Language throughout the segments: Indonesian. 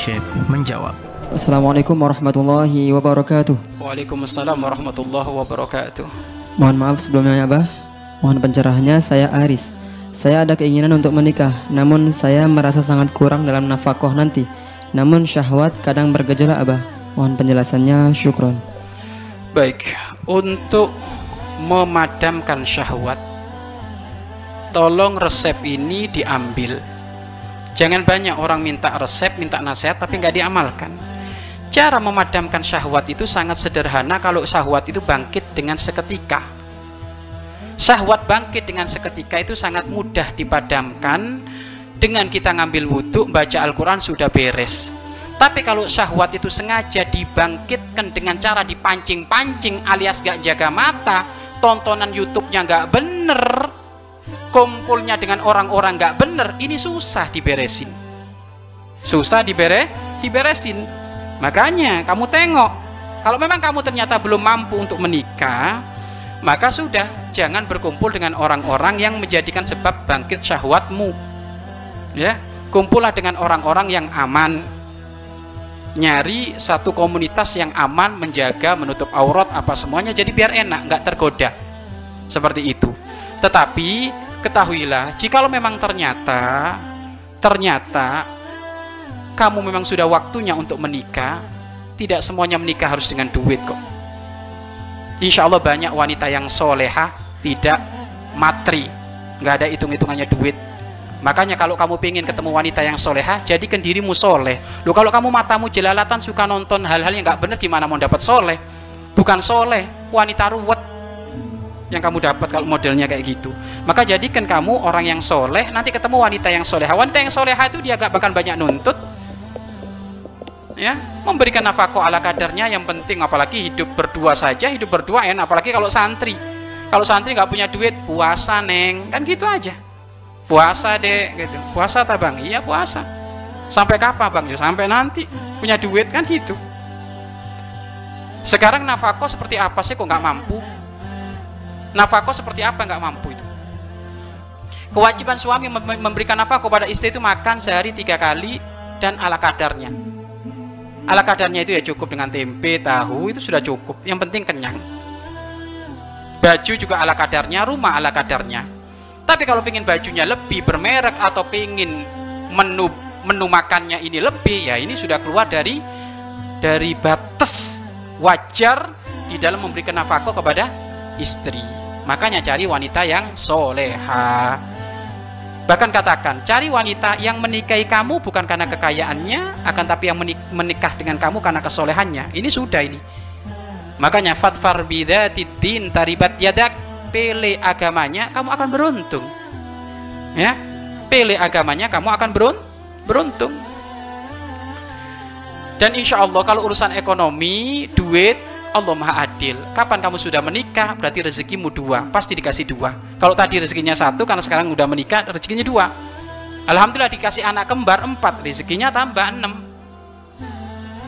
Syekh menjawab. Assalamualaikum warahmatullahi wabarakatuh. Waalaikumsalam warahmatullahi wabarakatuh. Mohon maaf sebelumnya Abah. Mohon pencerahannya saya Aris. Saya ada keinginan untuk menikah, namun saya merasa sangat kurang dalam nafkah nanti. Namun syahwat kadang bergejolak Abah. Mohon penjelasannya, syukron. Baik, untuk memadamkan syahwat, tolong resep ini diambil. Jangan banyak orang minta resep, minta nasihat, tapi nggak diamalkan. Cara memadamkan syahwat itu sangat sederhana kalau syahwat itu bangkit dengan seketika. Syahwat bangkit dengan seketika itu sangat mudah dipadamkan dengan kita ngambil wudhu, baca Al-Quran sudah beres. Tapi kalau syahwat itu sengaja dibangkitkan dengan cara dipancing-pancing alias gak jaga mata, tontonan YouTube-nya gak bener, kumpulnya dengan orang-orang gak bener, ini susah diberesin. Susah dibere, diberesin. Makanya kamu tengok, kalau memang kamu ternyata belum mampu untuk menikah, maka sudah jangan berkumpul dengan orang-orang yang menjadikan sebab bangkit syahwatmu. Ya, kumpullah dengan orang-orang yang aman, nyari satu komunitas yang aman menjaga menutup aurat apa semuanya jadi biar enak nggak tergoda seperti itu tetapi ketahuilah jikalau memang ternyata ternyata kamu memang sudah waktunya untuk menikah tidak semuanya menikah harus dengan duit kok Insya Allah banyak wanita yang soleha tidak matri nggak ada hitung-hitungannya duit Makanya kalau kamu pengen ketemu wanita yang soleha, jadikan dirimu soleh. Lu kalau kamu matamu jelalatan suka nonton hal-hal yang nggak benar, gimana mau dapat soleh? Bukan soleh, wanita ruwet yang kamu dapat kalau modelnya kayak gitu. Maka jadikan kamu orang yang soleh, nanti ketemu wanita yang soleha. Wanita yang soleha itu dia gak bahkan banyak nuntut, ya memberikan nafkah ala kadarnya. Yang penting apalagi hidup berdua saja, hidup berdua enak. Apalagi kalau santri, kalau santri nggak punya duit, puasa neng, kan gitu aja. Puasa deh gitu. Puasa tak bang iya puasa. Sampai kapan bang? Ya sampai nanti. Punya duit kan gitu. Sekarang nafkah seperti apa sih kok nggak mampu nafkah seperti apa? Nggak mampu itu. Kewajiban suami memberikan nafkah kepada istri itu makan sehari tiga kali dan ala kadarnya. Ala kadarnya itu ya cukup dengan tempe tahu itu sudah cukup. Yang penting kenyang. Baju juga ala kadarnya rumah ala kadarnya. Tapi kalau pengen bajunya lebih bermerek atau pengen menu menu makannya ini lebih, ya ini sudah keluar dari dari batas wajar di dalam memberikan nafkah kepada istri. Makanya cari wanita yang soleha. Bahkan katakan, cari wanita yang menikahi kamu bukan karena kekayaannya, akan tapi yang menikah dengan kamu karena kesolehannya. Ini sudah ini. Makanya fatfar bidatid taribat yadak pilih agamanya kamu akan beruntung ya pilih agamanya kamu akan berun beruntung dan insya Allah kalau urusan ekonomi duit Allah maha adil kapan kamu sudah menikah berarti rezekimu dua pasti dikasih dua kalau tadi rezekinya satu karena sekarang udah menikah rezekinya dua Alhamdulillah dikasih anak kembar empat rezekinya tambah enam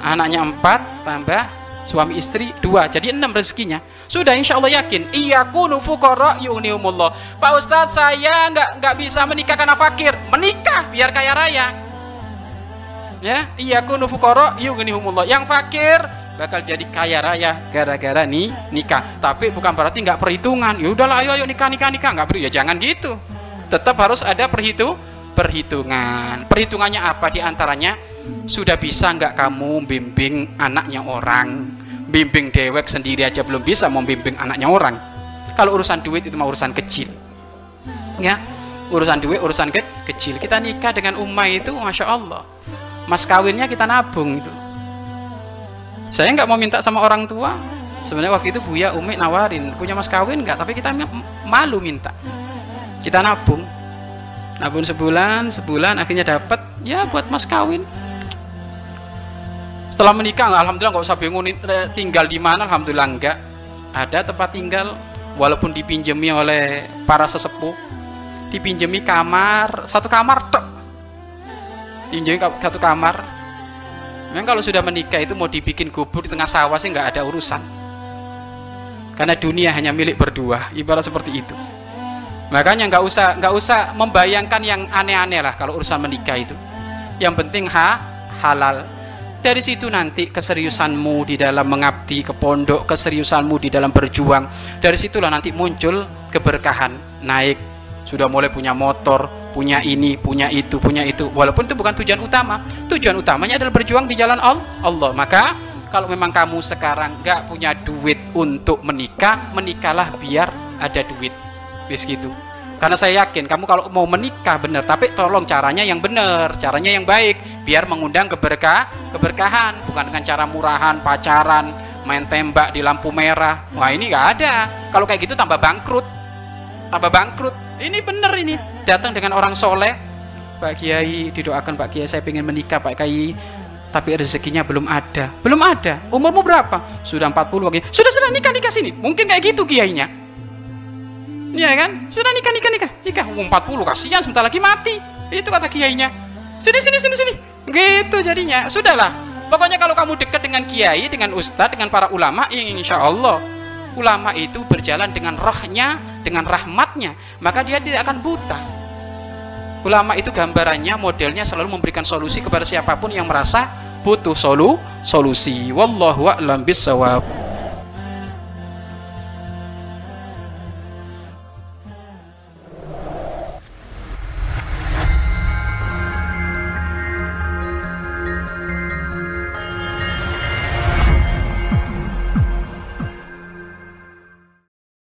anaknya empat tambah suami istri dua jadi enam rezekinya sudah insya Allah yakin. Iya kunu fukara yugniumullah. Pak Ustadz saya nggak nggak bisa menikah karena fakir. Menikah biar kaya raya. Ya, iya kunu fukara yugniumullah. Yang fakir bakal jadi kaya raya gara-gara nih nikah. Tapi bukan berarti nggak perhitungan. Ya udahlah ayo ayo nikah nikah nikah nggak perlu ya jangan gitu. Tetap harus ada perhitung perhitungan. Perhitungannya apa? Di antaranya sudah bisa nggak kamu bimbing anaknya orang bimbing dewek sendiri aja belum bisa membimbing anaknya orang kalau urusan duit itu mau urusan kecil ya urusan duit urusan ke kecil kita nikah dengan umma itu masya Allah mas kawinnya kita nabung itu saya nggak mau minta sama orang tua. Sebenarnya waktu itu Buya Umi nawarin punya mas kawin nggak? Tapi kita malu minta. Kita nabung. Nabung sebulan sebulan akhirnya dapat ya buat mas kawin. Setelah menikah alhamdulillah nggak usah bingung eh, tinggal di mana. Alhamdulillah enggak ada tempat tinggal walaupun dipinjemi oleh para sesepuh. Dipinjemi kamar satu kamar tok. Pinjemi satu kamar memang kalau sudah menikah itu mau dibikin kubur di tengah sawah sih nggak ada urusan karena dunia hanya milik berdua ibarat seperti itu makanya nggak usah nggak usah membayangkan yang aneh-aneh lah kalau urusan menikah itu yang penting ha halal dari situ nanti keseriusanmu di dalam mengabdi ke pondok, keseriusanmu di dalam berjuang. Dari situlah nanti muncul keberkahan, naik. Sudah mulai punya motor, punya ini, punya itu, punya itu. Walaupun itu bukan tujuan utama. Tujuan utamanya adalah berjuang di jalan Allah. Maka kalau memang kamu sekarang nggak punya duit untuk menikah, menikahlah biar ada duit. Bis gitu. Karena saya yakin kamu kalau mau menikah benar, tapi tolong caranya yang benar, caranya yang baik, biar mengundang keberkah, keberkahan, bukan dengan cara murahan, pacaran, main tembak di lampu merah. Wah ini nggak ada. Kalau kayak gitu tambah bangkrut, tambah bangkrut. Ini benar ini. Datang dengan orang soleh, Pak Kiai didoakan Pak Kiai saya ingin menikah Pak Kiai tapi rezekinya belum ada belum ada umurmu berapa sudah 40 lagi sudah sudah nikah nikah sini mungkin kayak gitu kiainya Iya kan? Sudah nikah nikah nikah. Nikah umur 40 kasihan sebentar lagi mati. Itu kata kiainya. Sini sini sini sini. Gitu jadinya. Sudahlah. Pokoknya kalau kamu dekat dengan kiai, dengan ustadz, dengan para ulama, ya insya Allah ulama itu berjalan dengan rohnya, dengan rahmatnya, maka dia tidak akan buta. Ulama itu gambarannya, modelnya selalu memberikan solusi kepada siapa pun yang merasa butuh solu, solusi. Wallahu a'lam bisawab.